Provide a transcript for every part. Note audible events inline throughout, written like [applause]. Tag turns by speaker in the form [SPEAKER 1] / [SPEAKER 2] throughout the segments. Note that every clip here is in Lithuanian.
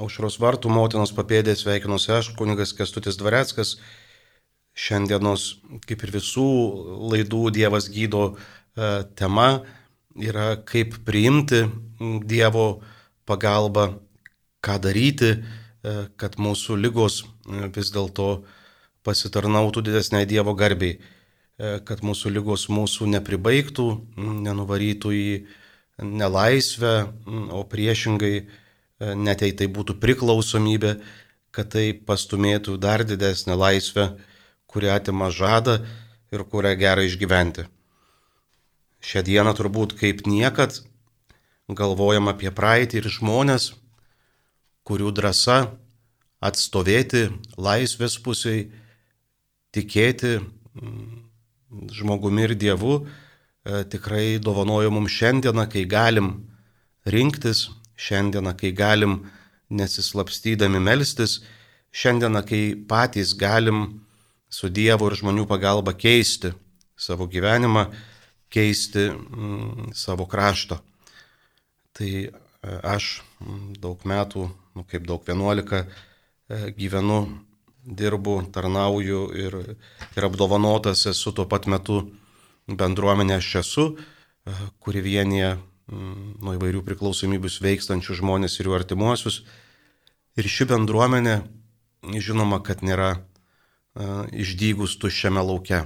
[SPEAKER 1] aušros vartų motinos papėdės sveikinuosi aš, kunigas Kestutis Dvareckas. Šiandienos, kaip ir visų laidų Dievas gydo e, tema, yra kaip priimti Dievo pagalbą, ką daryti, e, kad mūsų lygos e, vis dėlto pasitarnautų didesniai Dievo garbiai, kad mūsų lygos mūsų nepribaigtų, nenuvarytų į nelaisvę, o priešingai net jei tai būtų priklausomybė, kad tai pastumėtų dar didesnę laisvę, kuri atima žadą ir kurią gera išgyventi. Šią dieną turbūt kaip niekad galvojam apie praeitį ir žmonės, kurių drąsa atstovėti laisvės pusiai, tikėti mm, žmogumi ir Dievu e, tikrai dovanojo mums šiandieną, kai galim rinktis šiandieną, kai galim nesislapstydami melstis, šiandieną, kai patys galim su Dievo ir žmonių pagalba keisti savo gyvenimą, keisti mm, savo krašto. Tai e, aš mm, daug metų, nu kaip daug 11, e, gyvenu, dirbu, tarnauju ir, ir apdovanotas esu tuo pat metu bendruomenė aš esu, e, kuri vienyje nuo įvairių priklausomybių sveikstančių žmonės ir jų artimuosius. Ir ši bendruomenė, žinoma, kad nėra uh, išdygus tuščiame lauke,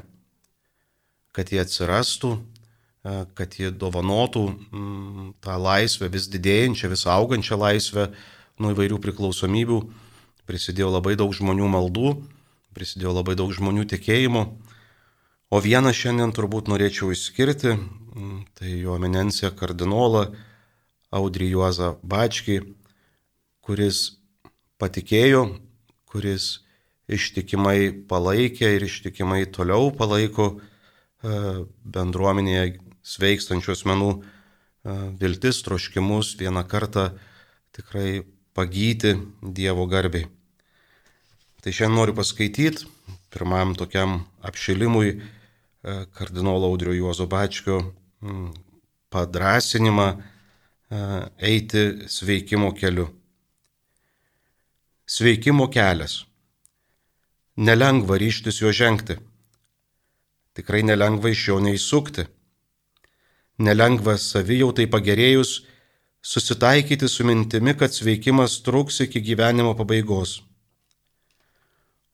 [SPEAKER 1] kad jie atsirastų, uh, kad jie dovanotų um, tą laisvę, vis didėjančią, vis augančią laisvę nuo įvairių priklausomybių. Prisidėjo labai daug žmonių maldų, prisidėjo labai daug žmonių tikėjimo. O vieną šiandien turbūt norėčiau išskirti, tai jo eminencija kardinolą Audrį Juozą Bačkį, kuris patikėjo, kuris ištikimai palaikė ir ištikimai toliau palaiko e, bendruomenėje sveikstančių asmenų e, viltis, troškimus vieną kartą tikrai pagyti Dievo garbiai. Tai šiandien noriu paskaityti pirmam tokiam apšilimui kardinolo Audrio Juozo Bačkio Mm, padrasinimą e, eiti sveikimo keliu. Sveikimo kelias. Nelengva ryštis juo žengti. Tikrai nelengva iš jo neįsukti. Nelengva savijautai pagerėjus susitaikyti su mintimi, kad sveikimas truks iki gyvenimo pabaigos.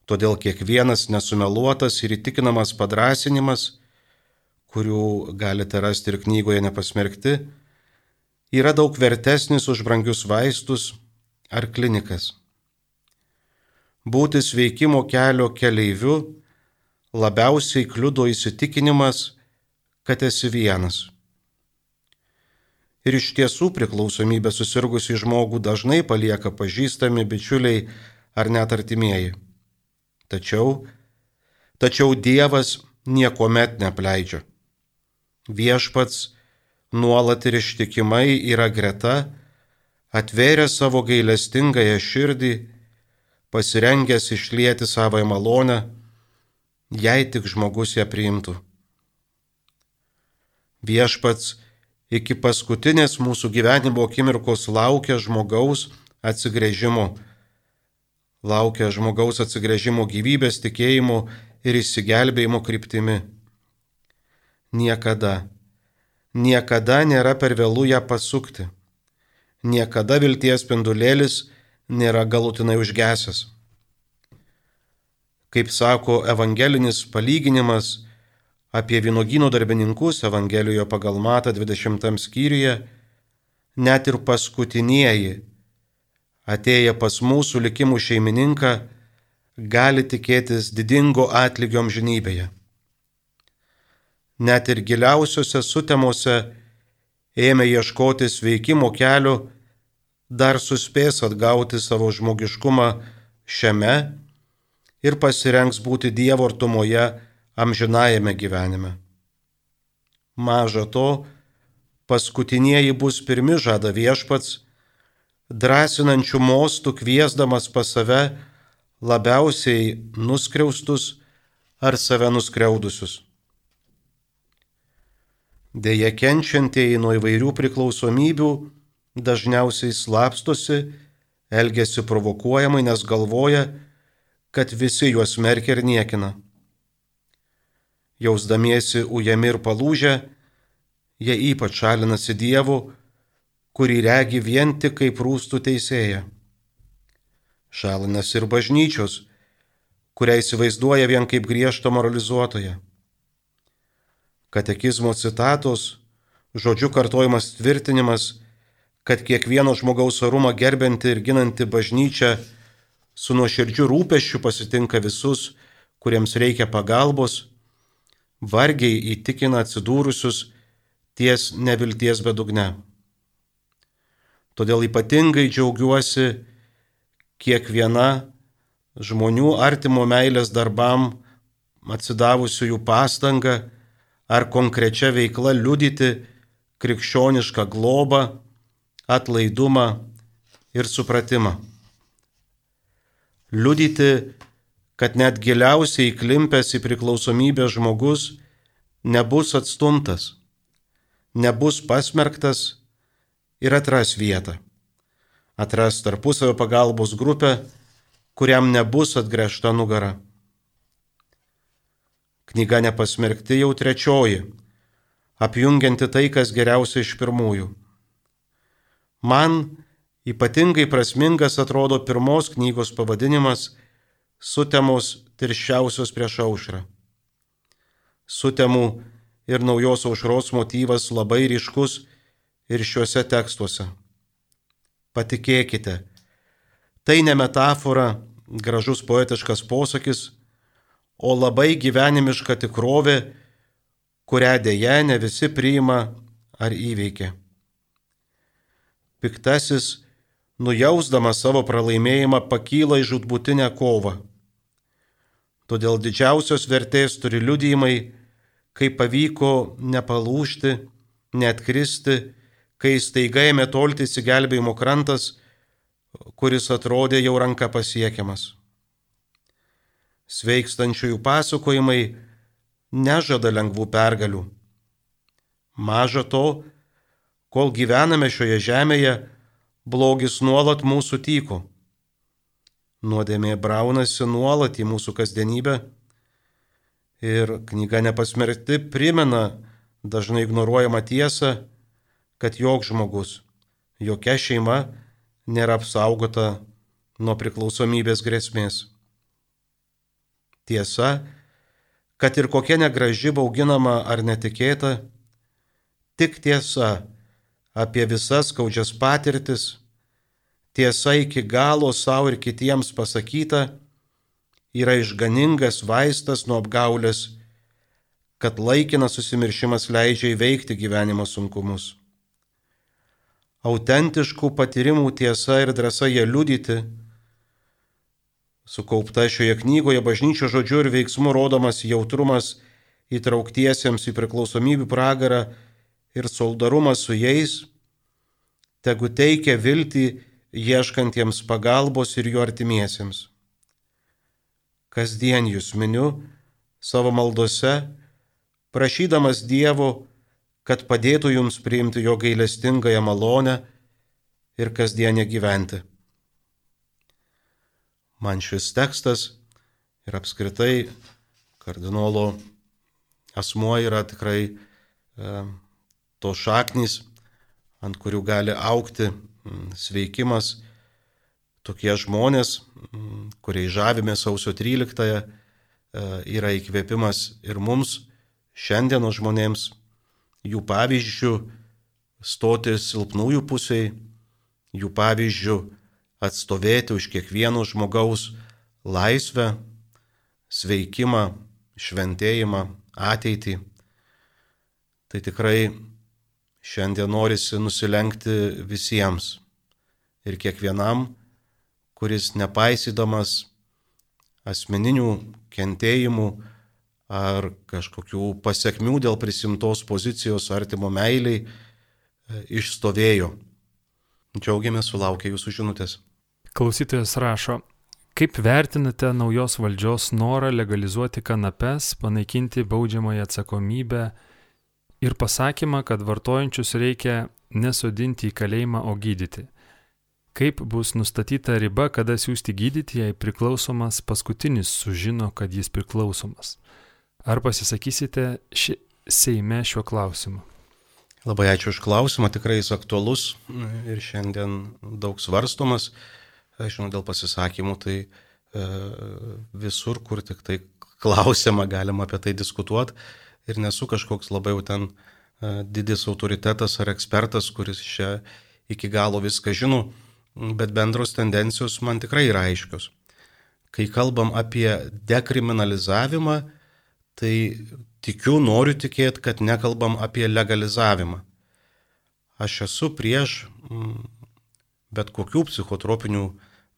[SPEAKER 1] Todėl kiekvienas nesumeluotas ir įtikinamas padrasinimas kurių galite rasti ir knygoje nepasmerkti, yra daug vertesnis už brangius vaistus ar klinikas. Būti sveikimo kelio keleiviu labiausiai kliudo įsitikinimas, kad esi vienas. Ir iš tiesų priklausomybė susirgusi žmogų dažnai palieka pažįstami bičiuliai ar net artimieji. Tačiau, tačiau Dievas niekuomet nepleidžia. Viešpats nuolat ir ištikimai yra greta, atvėrė savo gailestingąją širdį, pasirengęs išlieti savo malonę, jei tik žmogus ją priimtų. Viešpats iki paskutinės mūsų gyvenimo akimirkos laukia žmogaus atsigrėžimo, laukia žmogaus atsigrėžimo gyvybės tikėjimo ir įsigelbėjimo kryptimi niekada. Niekada nėra per vėlų ją pasukti. Niekada vilties spindulėlis nėra galutinai užgesęs. Kaip sako evangelinis palyginimas apie vynogino darbininkus Evangelijoje pagal Mata 20 skyriuje, net ir paskutinieji, atėję pas mūsų likimų šeimininką, gali tikėtis didingo atlygio amžinybėje net ir giliausiose sutemose ėmė ieškoti sveikimo kelio, dar suspės atgauti savo žmogiškumą šiame ir pasirengs būti Dievo artumoje amžinajame gyvenime. Maža to, paskutinieji bus pirmi žada viešpats, drąsinančių mostų kviesdamas pas save labiausiai nuskriaustus ar save nuskriaudusius. Deja, kenčiantieji nuo įvairių priklausomybių dažniausiai slapstosi, elgesi provokuojamai, nes galvoja, kad visi juos merkia ir niekina. Jausdamiesi ujami ir palūžę, jie ypač šalinasi Dievu, kurį regi vien tik kaip rūstų teisėja. Šalinasi ir bažnyčios, kurią įsivaizduoja vien kaip griežto moralizuotoje. Katekizmo citatos, žodžių kartojimas tvirtinimas, kad kiekvieno žmogaus orumą gerbinti ir ginanti bažnyčia su nuoširdžiu rūpeščiu pasitinka visus, kuriems reikia pagalbos, vargiai įtikina atsidūrusius ties nevilties bedugne. Todėl ypatingai džiaugiuosi kiekviena žmonių artimo meilės darbam atsidavusių jų pastanga ar konkrečia veikla liudyti krikščionišką globą, atlaidumą ir supratimą. Liudyti, kad net giliausiai įklimpęs į priklausomybę žmogus nebus atstumtas, nebus pasmerktas ir atras vietą. Atras tarpusavio pagalbos grupę, kuriam nebus atgręžta nugara. Knyga nepasmerkti jau trečioji, apjungianti tai, kas geriausia iš pirmųjų. Man ypatingai prasmingas atrodo pirmos knygos pavadinimas Sutemos tirščiausios prieš aušrą. Sutemų ir naujos aušros motyvas labai ryškus ir šiuose tekstuose. Patikėkite, tai ne metafora, gražus poetiškas posakis, o labai gyvenimiška tikrovė, kurią dėja ne visi priima ar įveikia piktasis, nujausdamas savo pralaimėjimą, pakyla į žudbutinę kovą. Todėl didžiausios vertės turi liudijimai, kaip pavyko nepalūšti, netkristi, kai staiga ėmė tolti įsigelbėjimo krantas, kuris atrodė jau ranka pasiekiamas. Sveikstančiųjų pasakojimai nežada lengvų pergalių. Maža to, Kol gyvename šioje žemėje, blogis nuolat mūsų tyko. Nuodėmė braunasi nuolat į mūsų kasdienybę ir knyga nepasmerkti primena dažnai ignoruojamą tiesą, kad joks žmogus, jokia šeima nėra apsaugota nuo priklausomybės grėsmės. Tiesa, kad ir kokia negraži bauginama ar netikėta, tik tiesa apie visas skaudžias patirtis, tiesa iki galo savo ir kitiems pasakyta, yra išganingas vaistas nuo apgaulės, kad laikinas susimiršimas leidžia įveikti gyvenimo sunkumus. Autentiškų patyrimų tiesa ir drąsa jie liudyti, sukaupta šioje knygoje bažnyčio žodžiu ir veiksmu rodomas jautrumas įtrauktiesiems į priklausomybių pragarą ir solidarumas su jais, tegu teikia viltį ieškantiems pagalbos ir jų artimiesiems. Kasdien jūs miniu savo maldose, prašydamas Dievo, kad padėtų jums priimti jo gailestingąją malonę ir kasdienę gyventi. Man šis tekstas ir apskritai kardinolo asmuo yra tikrai e, to šaknys, ant kurių gali aukti sveikimas. Tokie žmonės, kuriai žavime sausio 13-ąją, e, yra įkvėpimas ir mums, šiandieno žmonėms, jų pavyzdžių stoti silpnųjų pusiai, jų pavyzdžių atstovėti už kiekvieno žmogaus laisvę, sveikimą, šventėjimą, ateitį. Tai tikrai Šiandien norisi nusilenkti visiems ir kiekvienam, kuris nepaisydamas asmeninių kentėjimų ar kažkokių pasiekmių dėl prisimtos pozicijos artimo meiliai e, išstovėjo. Džiaugiamės sulaukę jūsų žinutės.
[SPEAKER 2] Klausytojas rašo, kaip vertinate naujos valdžios norą legalizuoti kanapes, panaikinti baudžiamąją atsakomybę ir pasakymą, kad vartojančius reikia nesodinti į kalėjimą, o gydyti. Kaip bus nustatyta riba, kada siūsti gydyti, jei priklausomas paskutinis sužino, kad jis priklausomas? Ar pasisakysite ši, Seime šiuo klausimu?
[SPEAKER 1] Labai ačiū už klausimą, tikrai jis aktualus ir šiandien daug svarstomas. Žinau, dėl pasisakymų, tai e, visur, kur tik tai klausimą galima apie tai diskutuoti ir nesu kažkoks labai jau ten e, didis autoritetas ar ekspertas, kuris čia iki galo viską žino, bet bendros tendencijos man tikrai yra aiškios. Kai kalbam apie dekriminalizavimą, tai tikiu, noriu tikėti, kad nekalbam apie legalizavimą. Aš esu prieš mm, bet kokių psichotropinių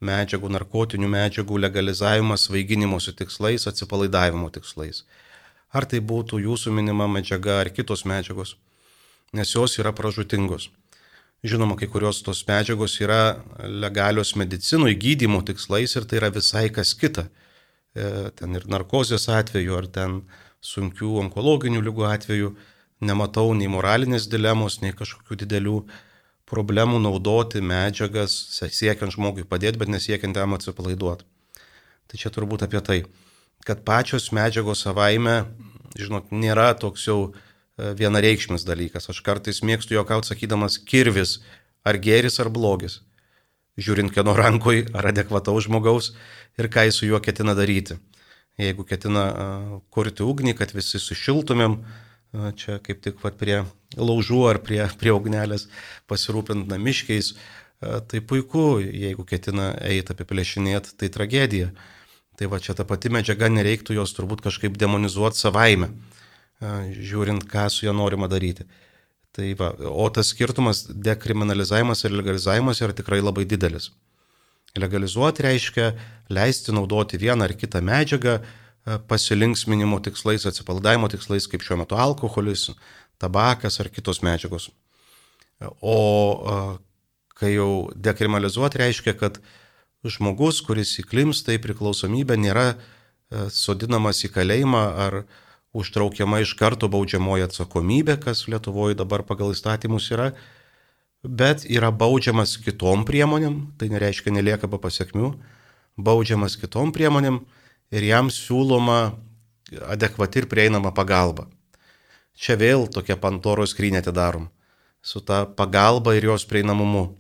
[SPEAKER 1] medžiagų, narkotinių medžiagų legalizavimą svaiginimosi tikslais, atsipalaidavimo tikslais. Ar tai būtų jūsų minima medžiaga ar kitos medžiagos, nes jos yra pražutingos. Žinoma, kai kurios tos medžiagos yra legalios medicinų įgydymo tikslais ir tai yra visai kas kita. E, ten ir narkozės atveju, ar ten sunkių onkologinių lygų atveju nematau nei moralinės dilemos, nei kažkokių didelių problemų naudoti medžiagas, siekiant žmogui padėti, bet nesiekiant jam atsipalaiduoti. Tai čia turbūt apie tai, kad pačios medžiagos savaime, žinot, nėra toks jau e, vienareikšmis dalykas. Aš kartais mėgstu juokauti sakydamas kirvis, ar geris, ar blogis. Žiūrint, kieno rankoj, ar adekvataus žmogaus ir ką jis su juo ketina daryti. Jeigu ketina kurti ugnį, kad visi sušiltumėm, čia kaip tik vat, prie laužų ar prie, prie ugnelės pasirūpint namiškiais, tai puiku, jeigu ketina eiti apiplėšinėti, tai tragedija. Tai va čia ta pati medžiaga, nereiktų jos turbūt kažkaip demonizuoti savaime, žiūrint, ką su ją norima daryti. Tai va, o tas skirtumas dekriminalizavimas ir legalizavimas yra tikrai labai didelis. Legalizuoti reiškia leisti naudoti vieną ar kitą medžiagą, E, pasilinksminimo tikslais, atsipalaidavimo tikslais, kaip šiuo metu alkoholis, tabakas ar kitos medžiagos. O e, kai jau dekriminalizuoti reiškia, kad žmogus, kuris įklimsta į priklausomybę, nėra e, sodinamas į kalėjimą ar užtraukiama iš karto baudžiamoji atsakomybė, kas Lietuvoje dabar pagal įstatymus yra, bet yra baudžiamas kitom priemonėm, tai nereiškia nelieka be pasiekmių, baudžiamas kitom priemonėm, ir jam siūloma adekvati ir prieinama pagalba. Čia vėl tokia Pantoros skrynė atidarom su ta pagalba ir jos prieinamumu.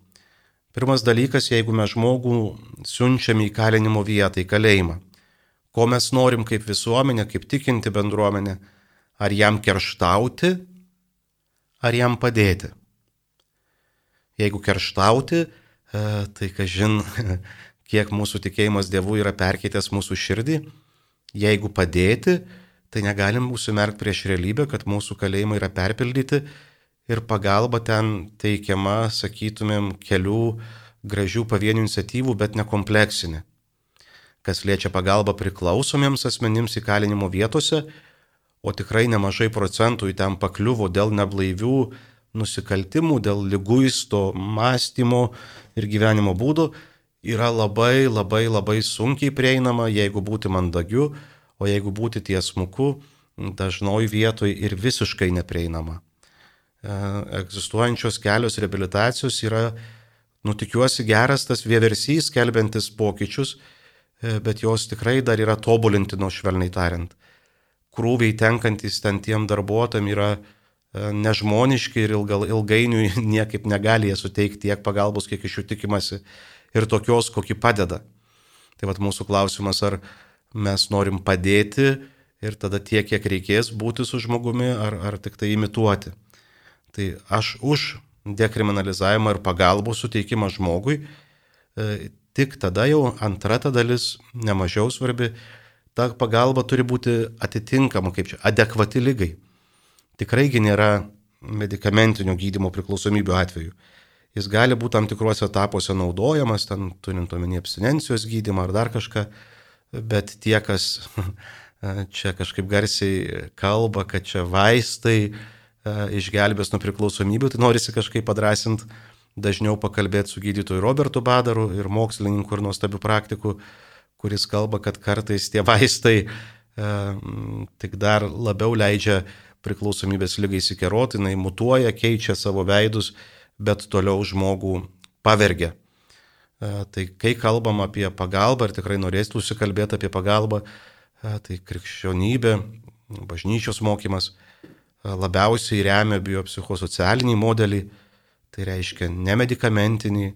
[SPEAKER 1] Pirmas dalykas, jeigu mes žmogų siunčiam į kalinimo vietą, į kalėjimą, ko mes norim kaip visuomenė, kaip tikinti bendruomenė, ar jam kerštauti, ar jam padėti. Jeigu kerštauti, e, tai kažin, [laughs] kiek mūsų tikėjimas Dievu yra perkeitęs mūsų širdį. Jeigu padėti, tai negalim užsimerkti prieš realybę, kad mūsų kalėjimai yra perpildyti ir pagalba ten teikiama, sakytumėm, kelių gražių pavienių iniciatyvų, bet nekompleksinė. Kas liečia pagalbą priklausomiems asmenims įkalinimo vietose, o tikrai nemažai procentų į ten pakliuvo dėl neblaivių nusikaltimų, dėl lyguisto mąstymo ir gyvenimo būdų, yra labai labai labai sunkiai prieinama, jeigu būti mandagiu, o jeigu būti tiesmuku, dažnoj vietoj ir visiškai neprieinama. E, egzistuojančios kelios rehabilitacijos yra, nutikiuosi, geras tas vieversys, kelbiantis pokyčius, bet jos tikrai dar yra tobulinti, nuo švelniai tariant. Krūviai tenkantis ten tiem darbuotojams yra e, nežmoniški ir ilgal, ilgainiui [laughs] niekaip negali jie suteikti tiek pagalbos, kiek iš jų tikimasi ir tokios, kokį padeda. Tai vad mūsų klausimas, ar mes norim padėti ir tada tiek, kiek reikės būti su žmogumi, ar, ar tik tai imituoti. Tai aš už dekriminalizavimą ir pagalbos suteikimą žmogui, e, tik tada jau antra ta dalis, nemažiau svarbi, ta pagalba turi būti atitinkama, kaip čia, adekvati lygai. Tikraigi nėra medicamentinio gydimo priklausomybių atveju. Jis gali būti tam tikruose etapuose naudojamas, ten turint omeny abstinencijos gydimą ar dar kažką, bet tie, kas [laughs] čia kažkaip garsiai kalba, kad čia vaistai e, išgelbės nuo priklausomybių, tai norisi kažkaip padrasinti dažniau pakalbėti su gydytoju Robertu Badaru ir mokslininku ir nuostabiu praktiku, kuris kalba, kad kartais tie vaistai e, tik dar labiau leidžia priklausomybės lygai įsikeroti, jinai mutuoja, keičia savo veidus bet toliau žmogų pavergia. Tai kai kalbam apie pagalbą, ir tikrai norėsiu užsikalbėti apie pagalbą, tai krikščionybė, bažnyčios mokymas labiausiai remia biopsichosocialinį modelį, tai reiškia nemedikamentinį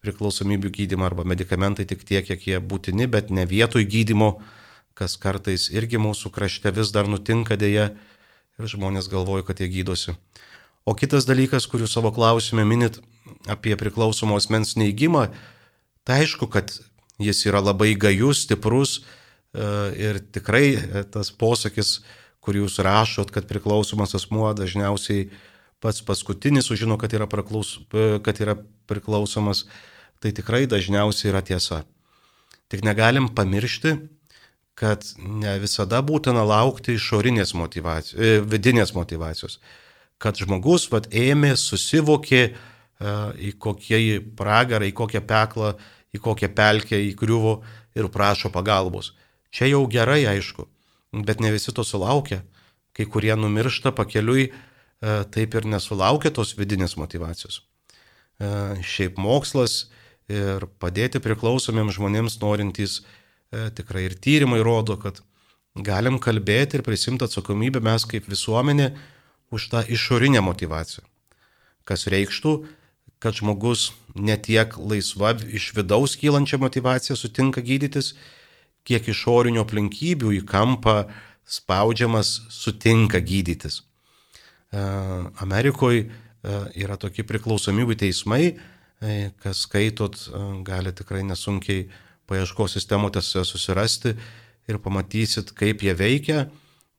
[SPEAKER 1] priklausomybių gydymą arba medikamentai tik tiek, kiek jie būtini, bet ne vietoj gydimo, kas kartais irgi mūsų krašte vis dar nutinka dėja ir žmonės galvoja, kad jie gydosi. O kitas dalykas, kurį savo klausime minit apie priklausomo asmens neįgymą, Tai aišku, kad jis yra labai gajus, stiprus e, ir tikrai e, tas posakis, kurį jūs rašot, kad priklausomas asmuo dažniausiai pats paskutinis sužino, kad yra, praklaus, e, kad yra priklausomas, tai tikrai dažniausiai yra tiesa. Tik negalim pamiršti, kad ne visada būtina laukti išorinės motivacijos, vidinės motivacijos. Kad žmogus vat, ėmė, susivokė į kokį pragarą, į kokią peklą į kokią pelkę įkriuvo ir prašo pagalbos. Čia jau gerai, aišku, bet ne visi to sulaukia. Kai kurie numiršta pakeliui, e, taip ir nesulaukia tos vidinės motivacijos. E, šiaip mokslas ir padėti priklausomiems žmonėms norintys e, tikrai ir tyrimai rodo, kad galim kalbėti ir prisimti atsakomybę mes kaip visuomenė už tą išorinę motivaciją. Kas reikštų, kad žmogus netiek laisva iš vidaus kylančią motivaciją sutinka gydytis, kiek išorinių aplinkybių į kampą spaudžiamas sutinka gydytis. E, Amerikoje yra tokie priklausomybių teismai, e, kas skaitot, e, gali tikrai nesunkiai paieškos sistemotėse susirasti ir pamatysit, kaip jie veikia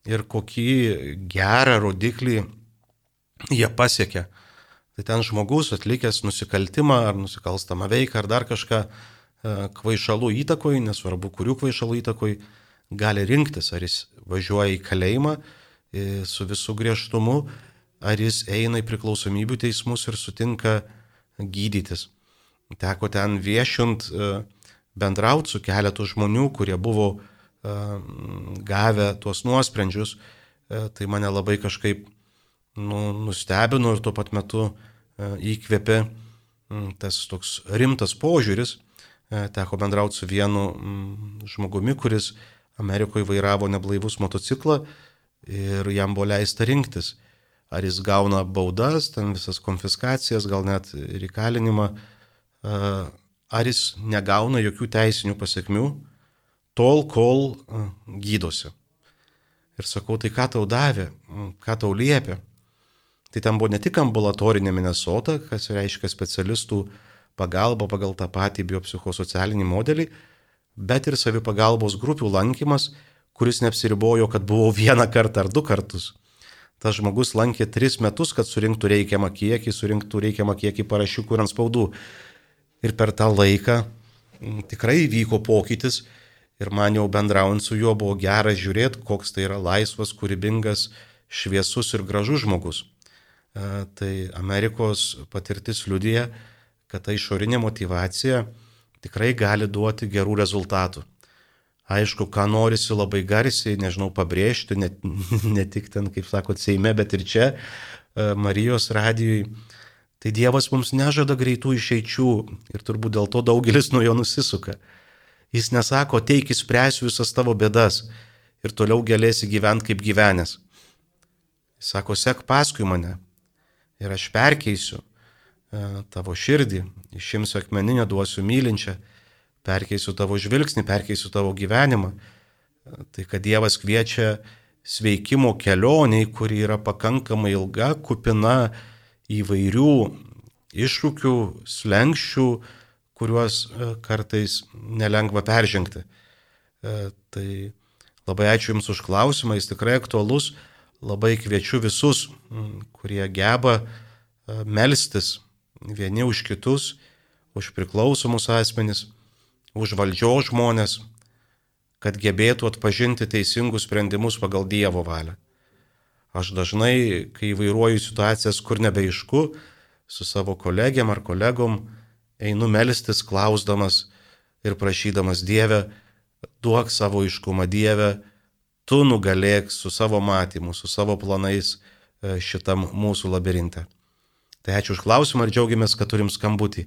[SPEAKER 1] ir kokį gerą rodiklį jie pasiekia. Tai ten žmogus atlikęs nusikaltimą ar nusikalstamą veiką ar dar kažką kvaišalų įtakoj, nesvarbu kurių kvaišalų įtakoj, gali rinktis, ar jis važiuoja į kalėjimą su visų griežtumu, ar jis eina į priklausomybių teismus ir sutinka gydytis. Teko ten viešint e, bendrauti su keletu žmonių, kurie buvo gavę tuos nuosprendžius, tai mane labai kažkaip nu, nustebino ir tuo pat metu e, įkvėpė tas toks rimtas požiūris. E, teko bendrauti su vienu žmogumi, kuris Amerikoje vairavo neblaivus motociklą ir jam buvo leista rinktis. Ar jis gauna baudas, ten visas konfiskacijas, gal net ir įkalinimą, ar jis negauna jokių teisinių pasiekmių, tol, kol gydosi. Ir sakau, tai ką tau davė, ką tau liepia. Tai ten buvo ne tik ambulatorinė Minnesota, kas reiškia specialistų pagalba pagal tą patį biopsichosocialinį modelį, bet ir savipagalbos grupių lankymas, kuris neapsiribojo, kad buvo vieną kartą ar du kartus. Tas žmogus lankė tris metus, kad surinktų reikiamą kiekį, surinktų reikiamą kiekį parašiukų ir ant spaudų. Ir per tą laiką tikrai vyko pokytis ir man jau bendraujant su juo buvo gera žiūrėti, koks tai yra laisvas, kūrybingas, šviesus ir gražus žmogus. E, tai Amerikos patirtis liudyja, kad ta išorinė motivacija tikrai gali duoti gerų rezultatų. Aišku, ką norisi labai garsiai, nežinau, pabrėžti, ne, [laughs] ne tik ten, kaip sakot, Seime, bet ir čia, e, Marijos radijui. Tai Dievas mums nežada greitų išeičių ir turbūt dėl to daugelis nuo jo nusisuka. Jis nesako, teik įspręsiu visas tavo bėdas ir toliau galėsi gyventi kaip gyvenęs. Jis sako, sek paskui mane, ir aš perkeisiu e, tavo širdį, išimsiu akmeninę, duosiu mylinčią, perkeisiu tavo žvilgsnį, perkeisiu tavo gyvenimą. E, tai kad Dievas kviečia sveikimo kelioniai, kuri yra pakankamai ilga, kupina įvairių iššūkių, slengščių, kuriuos e, kartais nelengva peržengti. Tai labai ačiū Jums už klausimą, jis tikrai aktualus labai kviečiu visus, kurie geba melstis vieni už kitus, už priklausomus asmenis, už valdžios žmonės, kad gebėtų atpažinti teisingus sprendimus pagal Dievo valią. Aš dažnai, kai vairuoju situacijas, kur nebeišku, su savo kolegiam ar kolegom, einu melstis, klausdamas ir prašydamas Dievę, duok savo iškumą Dievę, tu nugalėk su savo matymu, su savo planais e, šitam mūsų labirinte. Tai ačiū už klausimą ir džiaugiamės, kad turim skambutį.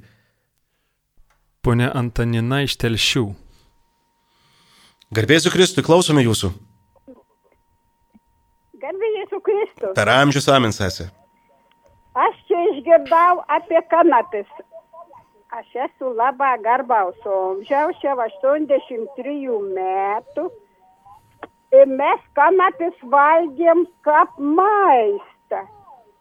[SPEAKER 2] Pone Antanina iš Telšių.
[SPEAKER 1] Garbėsiu Kristui, klausome jūsų.
[SPEAKER 3] Garbėsiu Kristui.
[SPEAKER 1] Per amžius amin, sesė.
[SPEAKER 3] Aš čia išgirdau apie kanapis. Aš esu labai garbaus amžiaus, jau 83 metų. Ir mes kanapis valgėm kaip maistą.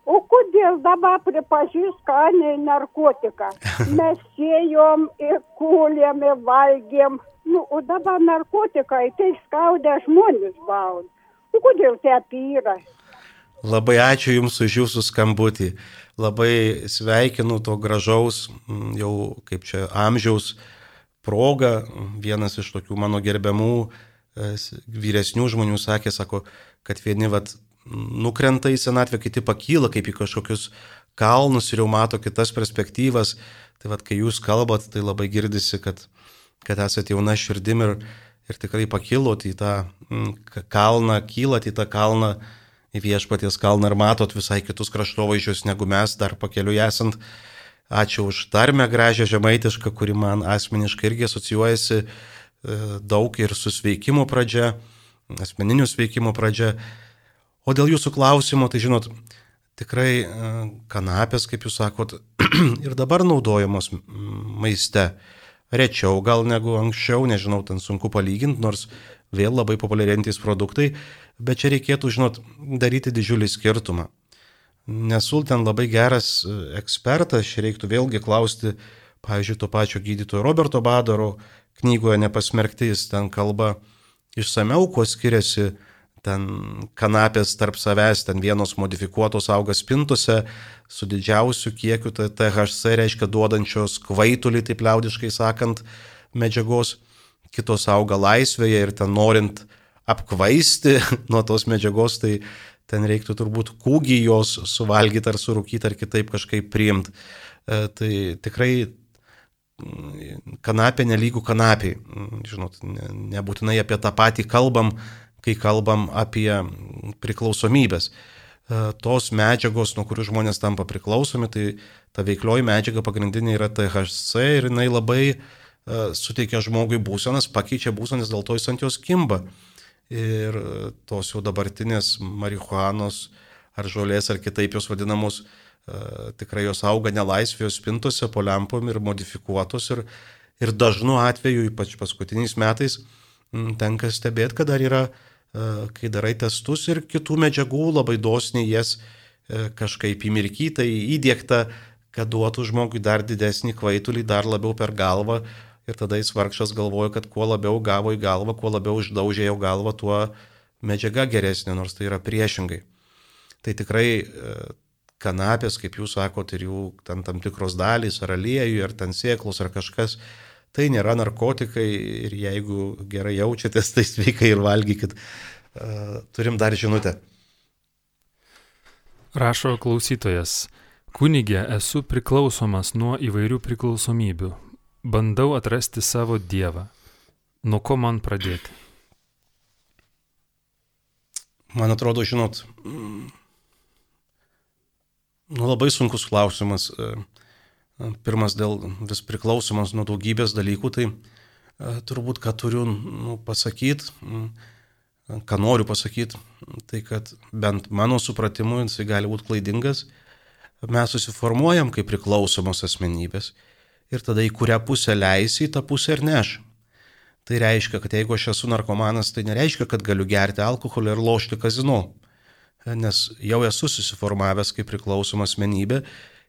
[SPEAKER 3] O kodėl dabar pripažįst, kad ne narkotika? [laughs] Mes sėjom ir kūlėm ir valgėm. Nu, o dabar narkotikai tai skauda žmonės bauda. O kodėl taip yra?
[SPEAKER 1] Labai ačiū Jums už Jūsų skambutį. Labai sveikinu to gražaus, mm, jau kaip čia amžiaus proga. Vienas iš tokių mano gerbiamų e, vyresnių žmonių sakė, sako, kad vieni vat, nukrenta į senatvę, kiti pakyla kaip į kažkokius kalnus ir jau mato kitas perspektyvas. Tai vad, kai jūs kalbat, tai labai girdisi, kad, kad esate jauna širdim ir, ir tikrai pakilot į tą mm, kalną, kylat į tą kalną, į viešpaties kalną ir matot visai kitus kraštovaizdžius negu mes dar pakeliu esant. Ačiū už tarmę gražią žemaitišką, kuri man asmeniškai irgi asocijuojasi e, daug ir su sveikimo pradžia, asmeniniu sveikimo pradžia. O dėl jūsų klausimo, tai žinot, tikrai e, kanapės, kaip jūs sakot, [clears throat] ir dabar naudojamos maiste. Rečiau gal negu anksčiau, nežinau, ten sunku palyginti, nors vėl labai populiarintys produktai, bet čia reikėtų, žinot, daryti didžiulį skirtumą. Nesu ten labai geras e, ekspertas, čia reiktų vėlgi klausti, pavyzdžiui, to pačio gydytojo Roberto Badaro knygoje Nepasmerkti, jis ten kalba išsameu, kuo skiriasi ten kanapės tarp savęs, ten vienos modifikuotos auga spintose su didžiausiu kiekiu THC, reiškia duodančios kvaitulį, taip liaudiškai sakant, medžiagos, kitos auga laisvėje ir ten norint apkvaisti [laughs] nuo tos medžiagos, tai ten reiktų turbūt kūgį jos suvalgyti ar surūkyti ar kitaip kažkaip priimti. E, tai tikrai mm, kanapė nelygų kanapiai. Mm, žinot, nebūtinai apie tą patį kalbam, kai kalbam apie priklausomybės. E, tos medžiagos, nuo kurių žmonės tampa priklausomi, tai ta veiklioji medžiaga pagrindinė yra THC ir jinai labai uh, suteikia žmogui būsenas, pakeičia būsenas, dėl to jis ant jos kimba. Ir tos jau dabartinės marihuanos ar žolės ar kitaip jos vadinamos, tikrai jos auga nelaisvėjos spintose po lempom ir modifikuotos ir, ir dažnu atveju, ypač paskutiniais metais, tenka stebėti, kad dar yra uh, E, kai darai testus ir kitų medžiagų labai dosniai jas e, kažkaip įmirkyta, įdėkta, kad duotų žmogui dar didesnį kvaitulį, dar labiau per galvą ir tada jis vargšas galvoja, kad kuo labiau gavo į galvą, kuo labiau uždaužė jo galvą, tuo medžiaga geresnė, nors tai yra priešingai. Tai tikrai e, kanapės, kaip jūs sakote, ir jų tam, tam tikros dalys, ar aliejų, ar ten sėklos, ar kažkas, Tai nėra narkotikai ir jeigu gerai jaučiatės, tai sveikai ir valgykit. Turim dar žinutę.
[SPEAKER 2] Rašo klausytojas. Kunigė esu priklausomas nuo įvairių priklausomybių. Bandau atrasti savo Dievą. Nuo ko man pradėti?
[SPEAKER 1] Man atrodo, žinot, nu, labai sunkus klausimas. Pirmas dėl vis priklausomas nuo daugybės dalykų, tai e, turbūt, ką turiu nu, pasakyti, ką noriu pasakyti, tai kad bent mano supratimu jisai gali būti klaidingas, mes susiformuojam kaip priklausomos asmenybės ir tada į kurią pusę leisi, tą pusę ir neš. Tai reiškia, kad jeigu aš esu narkomanas, tai nereiškia, kad galiu gerti alkoholį ir lošti kazino, nes jau esu susiformavęs kaip priklausoma asmenybė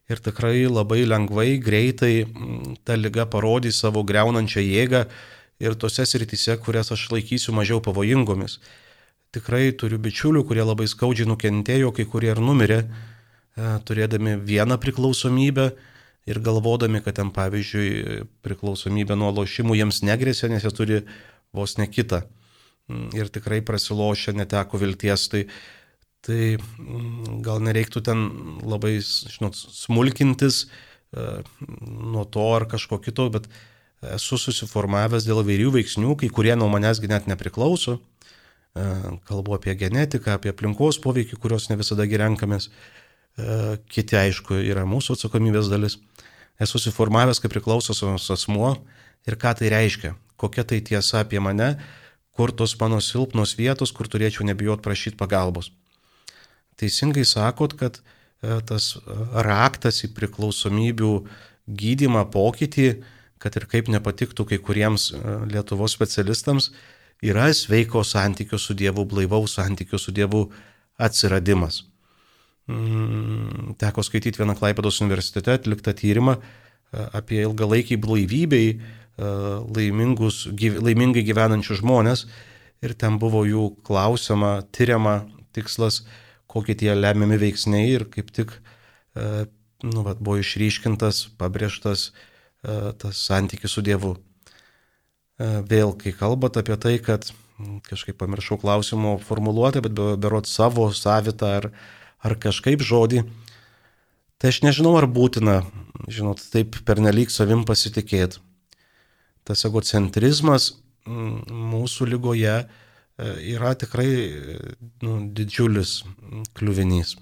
[SPEAKER 1] ir tikrai labai lengvai, greitai mm, ta lyga parodys savo greunančią jėgą ir tose srityse, kurias aš laikysiu mažiau pavojingomis. Tikrai turiu bičiulių, kurie labai skaudžiai nukentėjo, kai kurie ir numirė, e, turėdami vieną priklausomybę ir galvodami, kad ten pavyzdžiui priklausomybė nuo lošimų jiems negrėsia, nes jie turi vos ne kitą. Mm, ir tikrai prasilošę, neteko vilties. Tai Tai mm, gal nereiktų ten labai, žinot, smulkintis e, nuo to ar kažko kito, bet esu susiformavęs dėl vairių veiksnių, kai kurie nuo manęsgi net nepriklauso. E, kalbu apie genetiką, apie aplinkos poveikį, kurios ne visada renkamės. E, kiti, aišku, yra mūsų atsakomybės dalis. esu suformavęs kaip priklausomas asmuo ir ką tai reiškia, kokia tai tiesa apie mane, kur tos mano silpnos vietos, kur turėčiau nebijot prašyti pagalbos. Teisingai sakot, kad e, tas raktas į priklausomybių gydimą, pokytį, kad ir kaip nepatiktų kai kuriems e, Lietuvos specialistams, yra sveiko santykio su Dievu, blaivaus santykio su Dievu atsiradimas. Mm, teko skaityti vieną Klaipėdos universitete atliktą tyrimą e, apie ilgalaikį blaivybei e, laimingai gyvenančius žmonės ir ten buvo jų klausima, tyriama tikslas, kokie tie lemiami veiksniai ir kaip tik nu, vat, buvo išryškintas, pabrėžtas tas santykis su Dievu. Vėl, kai kalbat apie tai, kad kažkaip pamiršau klausimo formuluotę, bet berot savo, savitą ar, ar kažkaip žodį, tai aš nežinau, ar būtina, žinot, taip pernelyg savim pasitikėti. Tas egocentrizmas mūsų lygoje yra tikrai nu, didžiulis kliuvinys.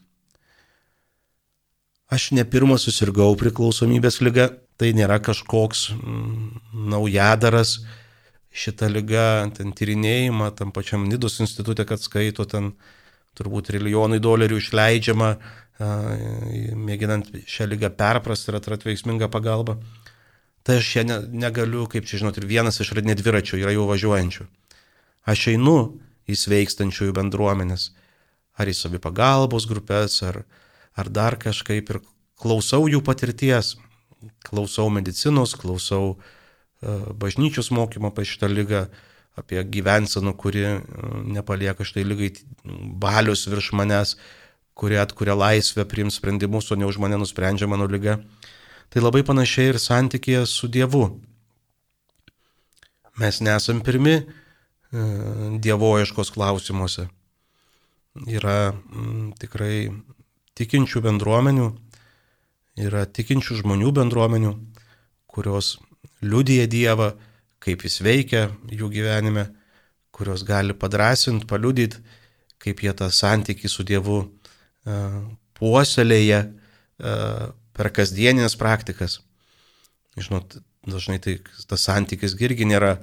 [SPEAKER 1] Aš ne pirmas susirgau priklausomybės lyga, tai nėra kažkoks mm, naujadaras. Šitą lygą, ten tyrinėjimą, tam pačiam Nidos institutė, kad skaito, ten turbūt trilijonai dolerių išleidžiama, mėginant šią lygą perprasti ir atrati veiksmingą pagalbą. Tai aš čia ne, negaliu, kaip čia žinot, ir vienas iš radinė dviračių yra jau važiuojančių. Aš einu į sveikstančiųjų bendruomenės, ar į savipagalbos grupės, ar, ar dar kažkaip ir klausau jų patirties, klausau medicinos, klausau uh, bažnyčios mokymo apie šitą lygą, apie gyvenseną, kuri uh, nepalieka štai lygai balius virš manęs, kuri atkuria laisvę, priims sprendimus, o ne už mane nusprendžia mano lyga. Tai labai panašiai ir santykėje su Dievu. Mes nesam pirmi dievoieškos klausimuose. Yra m, tikrai tikinčių bendruomenių, yra tikinčių žmonių bendruomenių, kurios liudyja Dievą, kaip jis veikia jų gyvenime, kurios gali padrasinti, paliudyti, kaip jie tą santykį su Dievu uh, puoselėja uh, per kasdieninės praktikas. Žinot, dažnai tai tas santykis irgi nėra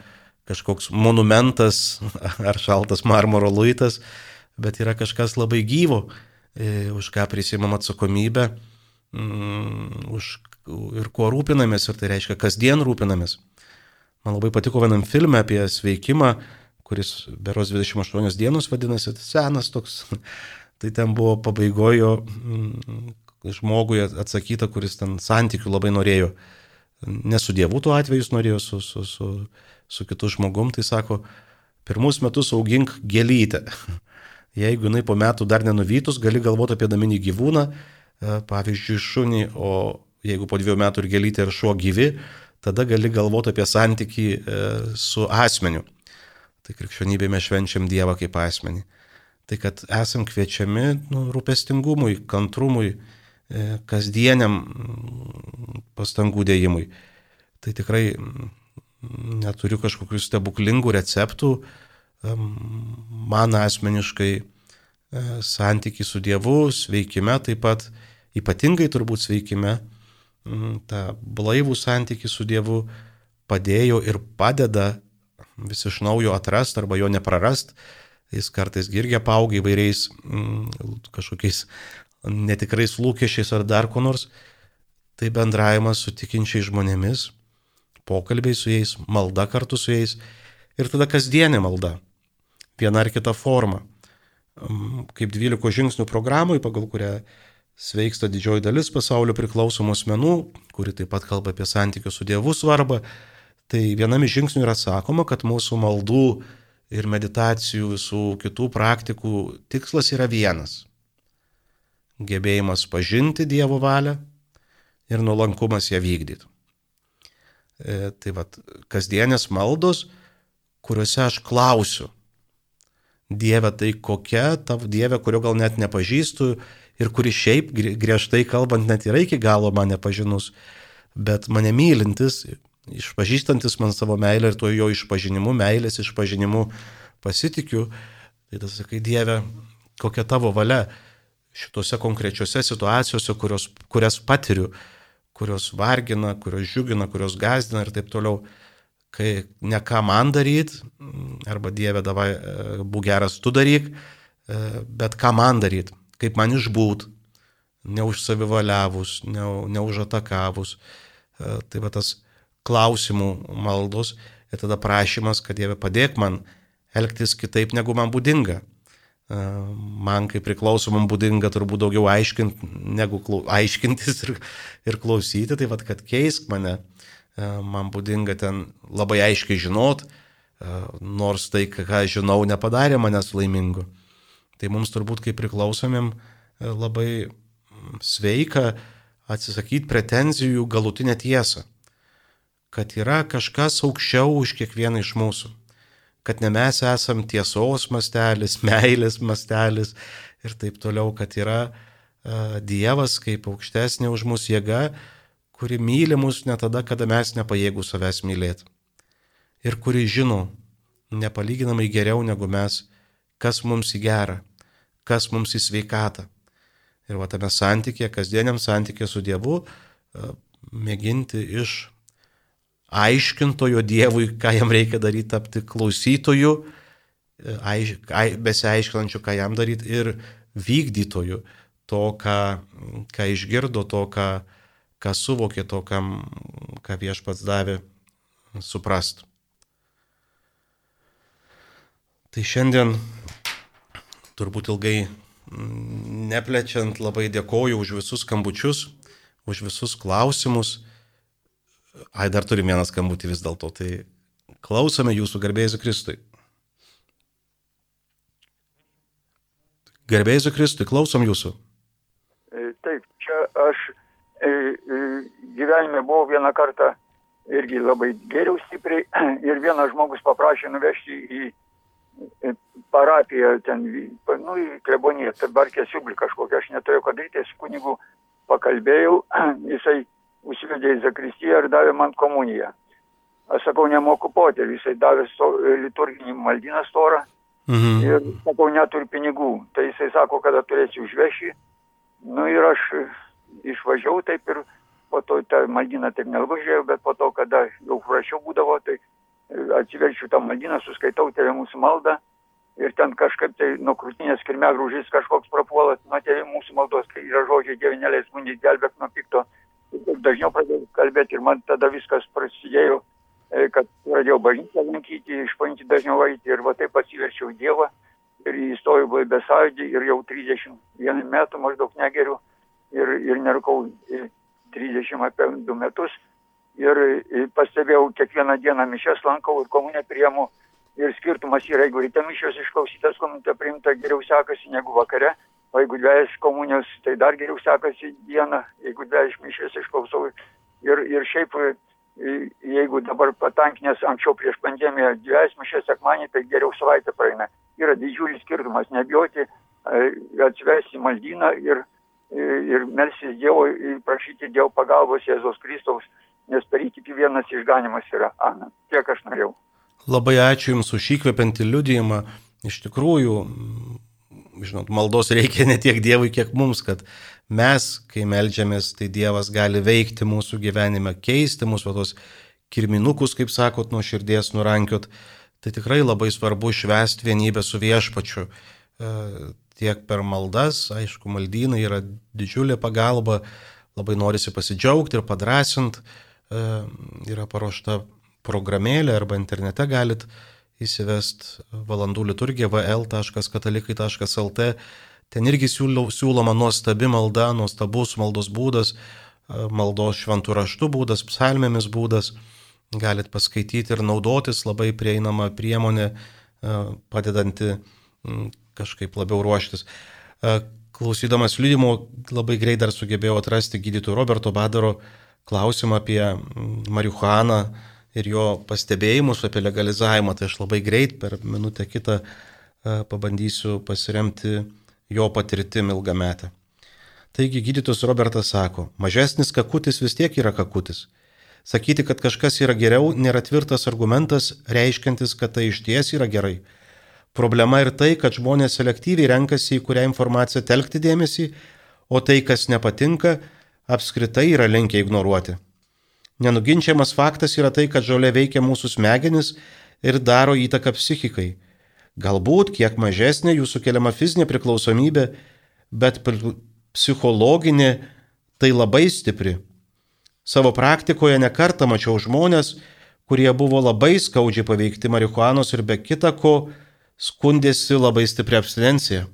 [SPEAKER 1] kažkoks monumentas [laughs] ar šaltas marmuro luitas, bet yra kažkas labai gyvo, E, už ką prisimam atsakomybę, mm, už, ir kuo rūpinamės, ir tai reiškia kasdien rūpinamės. Man labai patiko vienam filmė apie sveikimą, kuris beros 28 dienos vadinasi, senas toks. [laughs] Tai ten buvo pabaigojo mm, žmogui atsakyta, kuris ten santykių labai norėjo. Ne su Dievu tuo atveju jis norėjo, su, su, su, su kitu žmogum, tai sako, pirmus metus augink gėlytę. [laughs] Jeigu jinai po metų dar nenuvytus, gali galvoti apie naminį gyvūną, e, pavyzdžiui, šunį, o jeigu po dviejų metų ir gėlytė ir šuo gyvi, tada gali galvoti apie santyki e, su asmeniu. Tai krikščionybėje mes švenčiam Dievą kaip asmenį. Tai kad esam kviečiami nu, rūpestingumui, kantrumui, e, kasdieniam pastangų dėjimui. Tai tikrai neturiu kažkokių stebuklingų receptų, man asmeniškai e, santykiai su Dievu, sveikime taip pat, ypatingai turbūt sveikime, tą blaivų santykiai su Dievu padėjo ir padeda vis iš naujo atrast arba jo neprarast. Jis kartais irgi paaugia įvairiais kažkokiais netikrais lūkesčiais ar dar ko nors. Tai bendravimas su tikinčiais žmonėmis, pokalbiai su jais, malda kartu su jais ir tada kasdienė malda viena ar kita forma. Kaip 12 žingsnių programai, pagal kurią sveiksta didžioji dalis pasaulio priklausomų asmenų, kuri taip pat kalba apie santykių su Dievu svarbą, tai vienam iš žingsnių yra sakoma, kad mūsų maldų ir meditacijų visų kitų praktikų tikslas yra vienas - gebėjimas pažinti Dievo valią ir nuolankumas ją vykdyti. E, tai vad, kasdienės maldos, kuriuose aš klausiu, Dieve, tai kokia tavo Dieve, kurio gal net nepažįstu ir kuri šiaip griežtai kalbant net yra iki galo mane pažinus, bet mane mylintis, išpažįstantis man savo meilę ir tuo jo išpažinimu, meilės išpažinimu pasitikiu, tai tas sakai, Dieve, kokia tavo valia šitose konkrečiose situacijose, kurios, kurias patiriu, kurios vargina, kurios džiugina, kurios gazdina ir taip toliau. Kai ne ką man daryti, arba Dieve davai, e, būk geras, tu daryk, e, bet ką man daryti, kaip man išbūt, neužsavivaliavus, ne, neužatakavus. E, tai va tas klausimų maldos ir tada prašymas, kad Dieve padėk man elgtis kitaip, negu man būdinga. Man kaip priklausomam būdinga turbūt daugiau aiškint, negu aiškintis ir, ir klausyti, tai vad, kad keisk mane, man būdinga ten labai aiškiai žinot, nors tai, ką žinau, nepadarė manęs laimingu. Tai mums turbūt kaip priklausomim labai sveika atsisakyti pretenzijų galutinę tiesą, kad yra kažkas aukščiau už kiekvieną iš mūsų kad ne mes esam tiesos mastelis, [laughs] meilės mastelis ir taip toliau, kad yra uh, Dievas kaip aukštesnė už mūsų jėga, kuri myli mus ne tada, kada mes nepajėgų savęs mylėti. Ir kuri žino nepalyginamai geriau negu mes, kas mums į gerą, kas mums į sveikatą. Ir va tame santykė, kasdieniam santykė su Dievu, uh, mėginti iš aiškintojo Dievui, ką jam reikia daryti, tapti klausytoju, aiš, ai, besiaiškinančiu, ką jam daryti ir vykdytoju to, ką, ką išgirdo, to, ką, ką suvokė, to, kam, ką viešpats davė suprastų. Tai šiandien turbūt ilgai neplečiant labai dėkoju už visus skambučius, už visus klausimus. Ai, dar turim vieną skambutį vis dėlto, tai klausome jūsų garbėjus Kristui. Garbėjus Kristui, klausom jūsų.
[SPEAKER 4] E, taip, čia aš e, e, gyvenime buvau vieną kartą irgi labai geriau stipriai [clears throat] ir vienas žmogus paprašė nuvežti į parapiją ten, nu, į kleboniją, tai barkė siublį kažkokią, aš neturėjau ką daryti, su kunigu pakalbėjau, [clears throat] jisai užsivedė į Zakristiją ir davė man komuniją. Aš sakau, nemoku potėlį, jisai davė sto, liturginį maldyną storą mhm. ir sakau, neturiu pinigų. Tai jisai sako, kada turėsiu užveši. Nu ir aš išvažiavau taip ir po to tą maldyną taip nelgai žiūrėjau, bet po to, kada jau prašiau būdavo, tai atsiverčiu tą maldyną, suskaitau tėvė mūsų maldą ir ten kažkaip tai nuo krūtinės kirmegrūžys kažkoks prapuola, nuo tėvė mūsų maldos, kai yra žodžiai dievinėlės mūnį gelbėk nuo pikto dažniau pradėjau kalbėti ir man tada viskas prasidėjo, e, kad pradėjau bažnyčią lankyti, išpažinti dažniau eiti ir va taip atsiverčiau Dievą ir įstojau į besąjūdį ir jau 31 metų maždaug negeriu ir, ir nerukau 30 apie 2 metus. Ir pastebėjau kiekvieną dieną mišes lankau ir komunę priemu ir skirtumas yra, jeigu ryte mišios išklausytas komunė priimta geriau sekasi negu vakare o jeigu dvejas komunijos, tai dar geriau sekasi dieną, jeigu dvejas mišės išklausau. Ir, ir šiaip, jeigu dabar patankinės anksčiau prieš pandemiją dvejas mišės sekmanį, tai geriau savaitę praeina. Yra didžiulis skirtumas, nebijoti atsivesti maldyną ir, ir melsis Dievo, prašyti Dievo pagalbos Jėzos Kristaus, nes per įtikį vienas išganimas yra. Ana, tiek aš norėjau.
[SPEAKER 1] Labai ačiū Jums už įkvepiantį liudijimą. Iš tikrųjų, žinot, maldos reikia ne tiek Dievui, kiek mums, kad mes, kai melžiamės, tai Dievas gali veikti mūsų gyvenime, keisti mūsų tos kirminukus, kaip sakot, nuo širdies nurankiot. Tai tikrai labai svarbu švęsti vienybę su viešpačiu. E, tiek per maldas, aišku, maldynai yra didžiulė pagalba, labai norisi pasidžiaugti ir padrasinti. E, yra paruošta programėlė arba internete galit įsivest valandų liturgija vl.katalikai.lt. Ten irgi siūloma nuostabi malda, nuostabus maldos būdas, maldos šventų raštų būdas, psalmėmis būdas. Galit paskaityti ir naudotis labai prieinama priemonė, padedanti kažkaip labiau ruoštis. Klausydamas liūdimo labai greit dar sugebėjau atrasti gydytojų Roberto Badaro klausimą apie marihuaną ir jo pastebėjimus apie legalizavimą, tai aš labai greit per minutę kitą e, pabandysiu pasiremti jo patirtim ilgametę. Taigi gydytojas Robertas sako, mažesnis kakutis vis tiek yra kakutis. Sakyti, kad kažkas yra geriau, nėra tvirtas argumentas, reiškiantis, kad tai iš ties yra gerai. Problema ir tai, kad žmonės selektyviai renkasi į kurią informaciją telkti dėmesį, o tai, kas nepatinka, apskritai yra linkę ignoruoti. Nenuginčiamas faktas yra tai, kad žolė veikia mūsų smegenis ir daro įtaką psichikai. Galbūt kiek mažesnė jų sukeliama fizinė priklausomybė, bet psichologinė tai labai stipri. Savo praktikoje nekartą mačiau žmonės, kurie buvo labai skaudžiai paveikti marihuanos ir be kita ko skundėsi labai stipri abstinencija.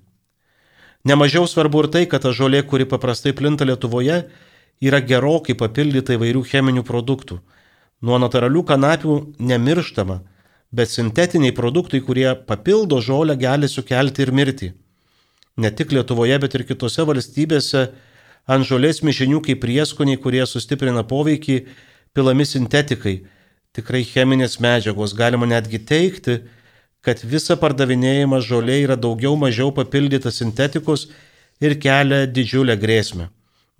[SPEAKER 1] Nemažiau svarbu ir tai, kad ta žolė, kuri paprastai plinta Lietuvoje, yra gerokai papildyta įvairių cheminių produktų. Nuo natūralių kanapių nemirštama, bet sintetiniai produktai, kurie papildo žolę, gali sukelti ir mirtį. Ne tik Lietuvoje, bet ir kitose valstybėse ant žolės mišinių kaip prieskoniai, kurie sustiprina poveikį, pilami sintetikai, tikrai cheminės medžiagos. Galima netgi teikti, kad visa pardavinėjama žolė yra daugiau mažiau papildyta sintetikos ir kelia didžiulę grėsmę.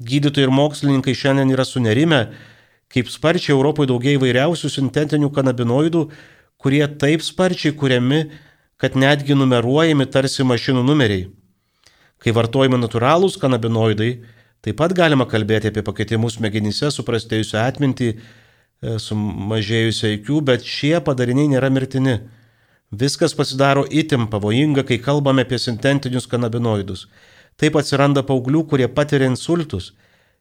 [SPEAKER 1] Gydytojai ir mokslininkai šiandien yra sunerime, kaip sparčiai Europoje daugiai įvairiausių sintetinių kanabinoidų, kurie taip sparčiai kuriami, kad netgi numeruojami tarsi mašinų numeriai. Kai vartojami natūralūs kanabinoidai, taip pat galima kalbėti apie pakeitimus smegenyse, suprastėjusią atmintį, e, sumažėjusią IQ, bet šie padariniai nėra mirtini. Viskas pasidaro itim pavojinga, kai kalbame apie sintetinius kanabinoidus. Taip atsiranda paauglių, kurie patiria insultus.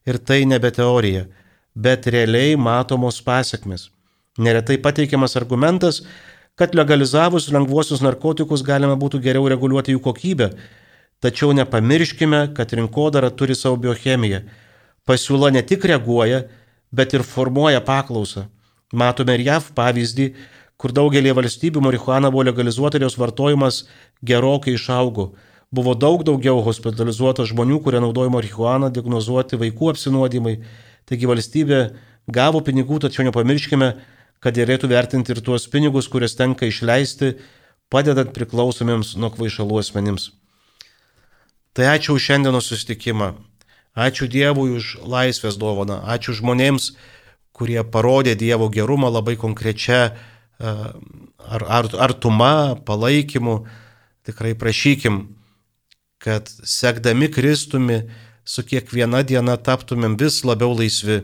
[SPEAKER 1] Ir tai nebe teorija, bet realiai matomos pasiekmes. Neretai pateikiamas argumentas, kad legalizavus lengvuosius narkotikus galima būtų geriau reguliuoti jų kokybę. Tačiau nepamirškime, kad rinkodara turi savo biochemiją. Pasiūla ne tik reaguoja, bet ir formuoja paklausą. Matome ir JAV pavyzdį, kur daugelį valstybių marihuana buvo legalizuota ir jos vartojimas gerokai išaugo. Buvo daug daugiau hospitalizuota žmonių, kurie naudojo marihuaną diagnozuoti vaikų apsinuodimai. Taigi valstybė gavo pinigų, tačiau nepamirškime, kad dėlėtų vertinti ir tuos pinigus, kurias tenka išleisti, padedant priklausomiems nuo kvaišalų asmenims. Tai ačiū už šiandienos susitikimą. Ačiū Dievui už laisvės dovaną. Ačiū žmonėms, kurie parodė Dievo gerumą labai konkrečia ar, ar, artuma, palaikymu. Tikrai prašykim kad sekdami Kristumi su kiekviena diena taptumėm vis labiau laisvi,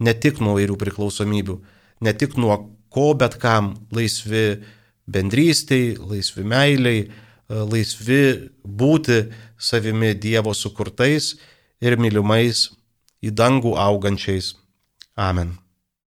[SPEAKER 1] ne tik nuo vairių priklausomybių, ne tik nuo ko bet kam, laisvi bendrystėj, laisvi meiliai, laisvi būti savimi Dievo sukurtais ir mylimais į dangų augančiais. Amen.